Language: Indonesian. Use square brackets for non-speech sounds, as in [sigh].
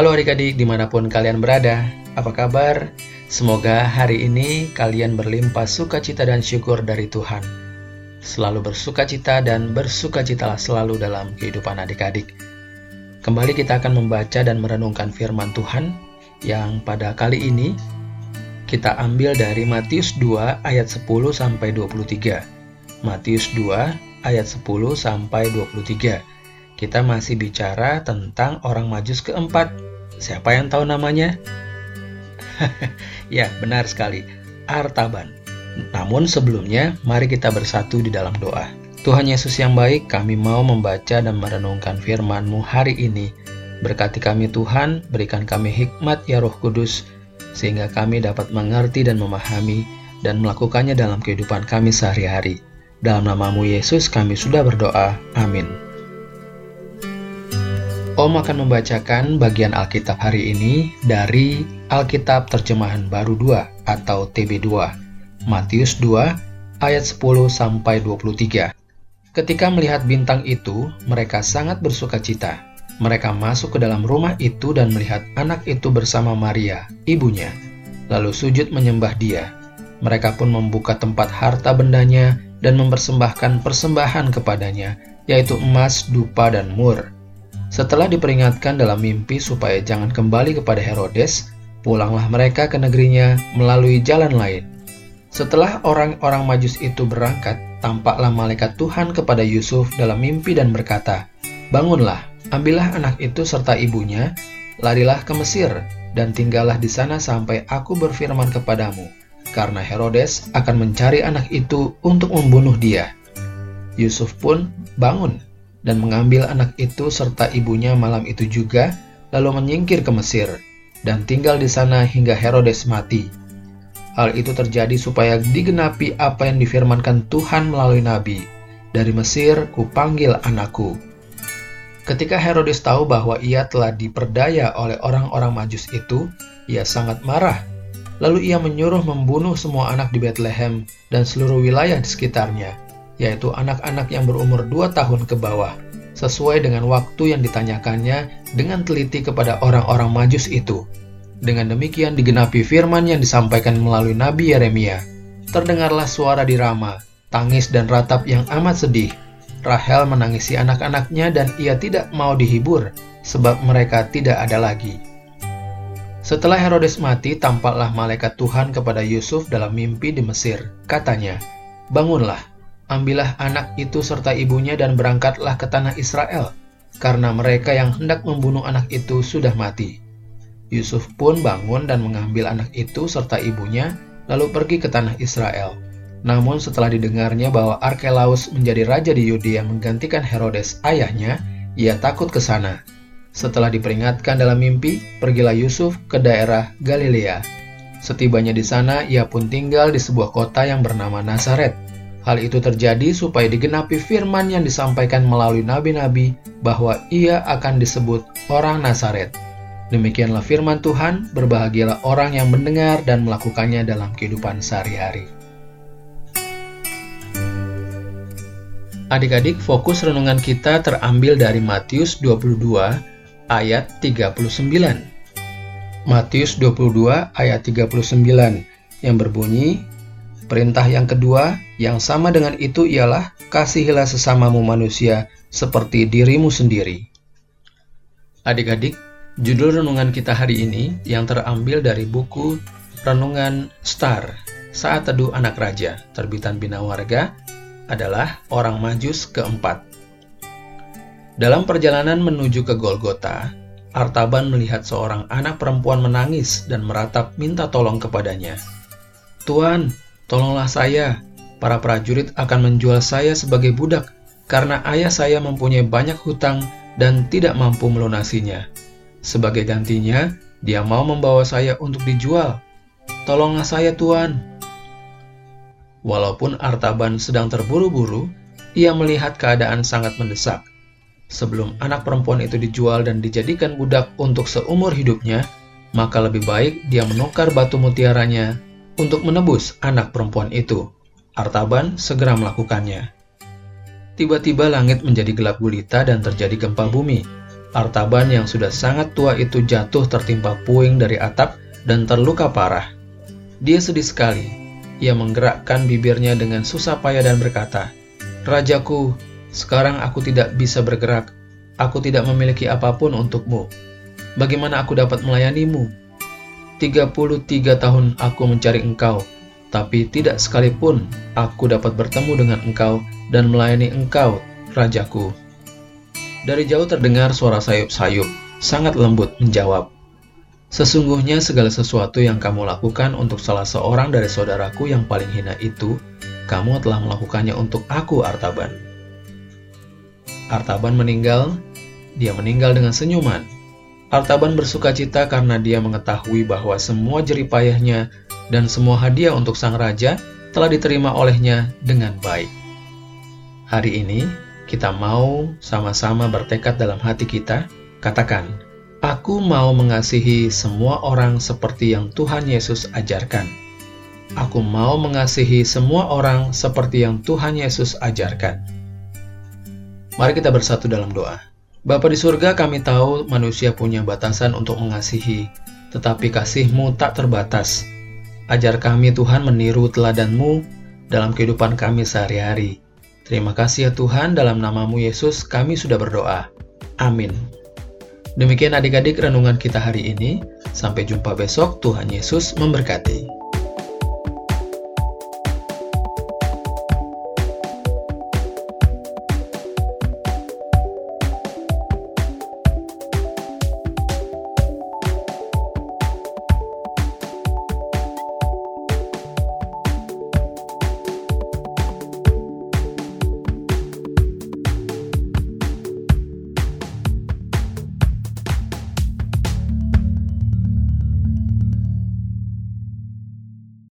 Halo adik-adik di mana pun kalian berada, apa kabar? Semoga hari ini kalian berlimpah sukacita dan syukur dari Tuhan. Selalu bersukacita dan bersukacitalah selalu dalam kehidupan adik-adik. Kembali kita akan membaca dan merenungkan firman Tuhan yang pada kali ini kita ambil dari Matius 2 ayat 10 sampai 23. Matius 2 ayat 10 sampai 23. Kita masih bicara tentang orang Majus keempat. Siapa yang tahu namanya? [laughs] ya, benar sekali. Artaban. Namun sebelumnya, mari kita bersatu di dalam doa. Tuhan Yesus yang baik, kami mau membaca dan merenungkan firman-Mu hari ini. Berkati kami Tuhan, berikan kami hikmat ya Roh Kudus, sehingga kami dapat mengerti dan memahami dan melakukannya dalam kehidupan kami sehari-hari. Dalam namamu Yesus kami sudah berdoa. Amin. Om akan membacakan bagian Alkitab hari ini dari Alkitab Terjemahan Baru 2 atau TB2, Matius 2 ayat 10 sampai 23. Ketika melihat bintang itu, mereka sangat bersuka cita mereka masuk ke dalam rumah itu dan melihat anak itu bersama Maria, ibunya, lalu sujud menyembah dia. Mereka pun membuka tempat harta bendanya dan mempersembahkan persembahan kepadanya, yaitu emas, dupa, dan mur. Setelah diperingatkan dalam mimpi supaya jangan kembali kepada Herodes, pulanglah mereka ke negerinya melalui jalan lain. Setelah orang-orang majus itu berangkat, tampaklah malaikat Tuhan kepada Yusuf dalam mimpi dan berkata, Bangunlah, Ambillah anak itu serta ibunya, larilah ke Mesir, dan tinggallah di sana sampai aku berfirman kepadamu, karena Herodes akan mencari anak itu untuk membunuh dia. Yusuf pun bangun dan mengambil anak itu serta ibunya malam itu juga, lalu menyingkir ke Mesir, dan tinggal di sana hingga Herodes mati. Hal itu terjadi supaya digenapi apa yang difirmankan Tuhan melalui nabi. Dari Mesir kupanggil anakku. Ketika Herodes tahu bahwa ia telah diperdaya oleh orang-orang Majus itu, ia sangat marah. Lalu ia menyuruh membunuh semua anak di Bethlehem dan seluruh wilayah di sekitarnya, yaitu anak-anak yang berumur dua tahun ke bawah, sesuai dengan waktu yang ditanyakannya dengan teliti kepada orang-orang Majus itu. Dengan demikian digenapi firman yang disampaikan melalui Nabi Yeremia. Terdengarlah suara di Rama, tangis dan ratap yang amat sedih, Rahel menangisi anak-anaknya dan ia tidak mau dihibur sebab mereka tidak ada lagi. Setelah Herodes mati, tampaklah malaikat Tuhan kepada Yusuf dalam mimpi di Mesir. Katanya, Bangunlah, ambillah anak itu serta ibunya dan berangkatlah ke tanah Israel, karena mereka yang hendak membunuh anak itu sudah mati. Yusuf pun bangun dan mengambil anak itu serta ibunya, lalu pergi ke tanah Israel. Namun setelah didengarnya bahwa Arkelaus menjadi raja di Yudea menggantikan Herodes ayahnya, ia takut ke sana. Setelah diperingatkan dalam mimpi, pergilah Yusuf ke daerah Galilea. Setibanya di sana, ia pun tinggal di sebuah kota yang bernama Nazaret. Hal itu terjadi supaya digenapi firman yang disampaikan melalui nabi-nabi bahwa ia akan disebut orang Nazaret. Demikianlah firman Tuhan, berbahagialah orang yang mendengar dan melakukannya dalam kehidupan sehari-hari. Adik-adik, fokus renungan kita terambil dari Matius 22 ayat 39. Matius 22 ayat 39 yang berbunyi, Perintah yang kedua yang sama dengan itu ialah kasihilah sesamamu manusia seperti dirimu sendiri. Adik-adik, judul renungan kita hari ini yang terambil dari buku Renungan Star, Saat Teduh Anak Raja, terbitan Bina Warga, adalah orang Majus keempat. Dalam perjalanan menuju ke Golgota, Artaban melihat seorang anak perempuan menangis dan meratap minta tolong kepadanya. Tuan, tolonglah saya. Para prajurit akan menjual saya sebagai budak karena ayah saya mempunyai banyak hutang dan tidak mampu melunasinya. Sebagai gantinya, dia mau membawa saya untuk dijual. Tolonglah saya, Tuan. Walaupun Artaban sedang terburu-buru, ia melihat keadaan sangat mendesak. Sebelum anak perempuan itu dijual dan dijadikan budak untuk seumur hidupnya, maka lebih baik dia menukar batu mutiaranya untuk menebus anak perempuan itu. Artaban segera melakukannya. Tiba-tiba langit menjadi gelap gulita dan terjadi gempa bumi. Artaban yang sudah sangat tua itu jatuh tertimpa puing dari atap dan terluka parah. Dia sedih sekali. Ia menggerakkan bibirnya dengan susah payah dan berkata, Rajaku, sekarang aku tidak bisa bergerak. Aku tidak memiliki apa pun untukmu. Bagaimana aku dapat melayanimu? 33 tahun aku mencari engkau, tapi tidak sekalipun aku dapat bertemu dengan engkau dan melayani engkau, Rajaku. Dari jauh terdengar suara sayup-sayup, sangat lembut menjawab, Sesungguhnya segala sesuatu yang kamu lakukan untuk salah seorang dari saudaraku yang paling hina itu, kamu telah melakukannya untuk aku, Artaban. Artaban meninggal, dia meninggal dengan senyuman. Artaban bersuka cita karena dia mengetahui bahwa semua jeripayahnya dan semua hadiah untuk sang raja telah diterima olehnya dengan baik. Hari ini, kita mau sama-sama bertekad dalam hati kita, katakan, Aku mau mengasihi semua orang seperti yang Tuhan Yesus ajarkan. Aku mau mengasihi semua orang seperti yang Tuhan Yesus ajarkan. Mari kita bersatu dalam doa. Bapa di surga, kami tahu manusia punya batasan untuk mengasihi, tetapi kasih-Mu tak terbatas. Ajar kami Tuhan meniru teladan-Mu dalam kehidupan kami sehari-hari. Terima kasih ya Tuhan, dalam namamu Yesus kami sudah berdoa. Amin. Demikian adik-adik renungan kita hari ini. Sampai jumpa besok, Tuhan Yesus memberkati.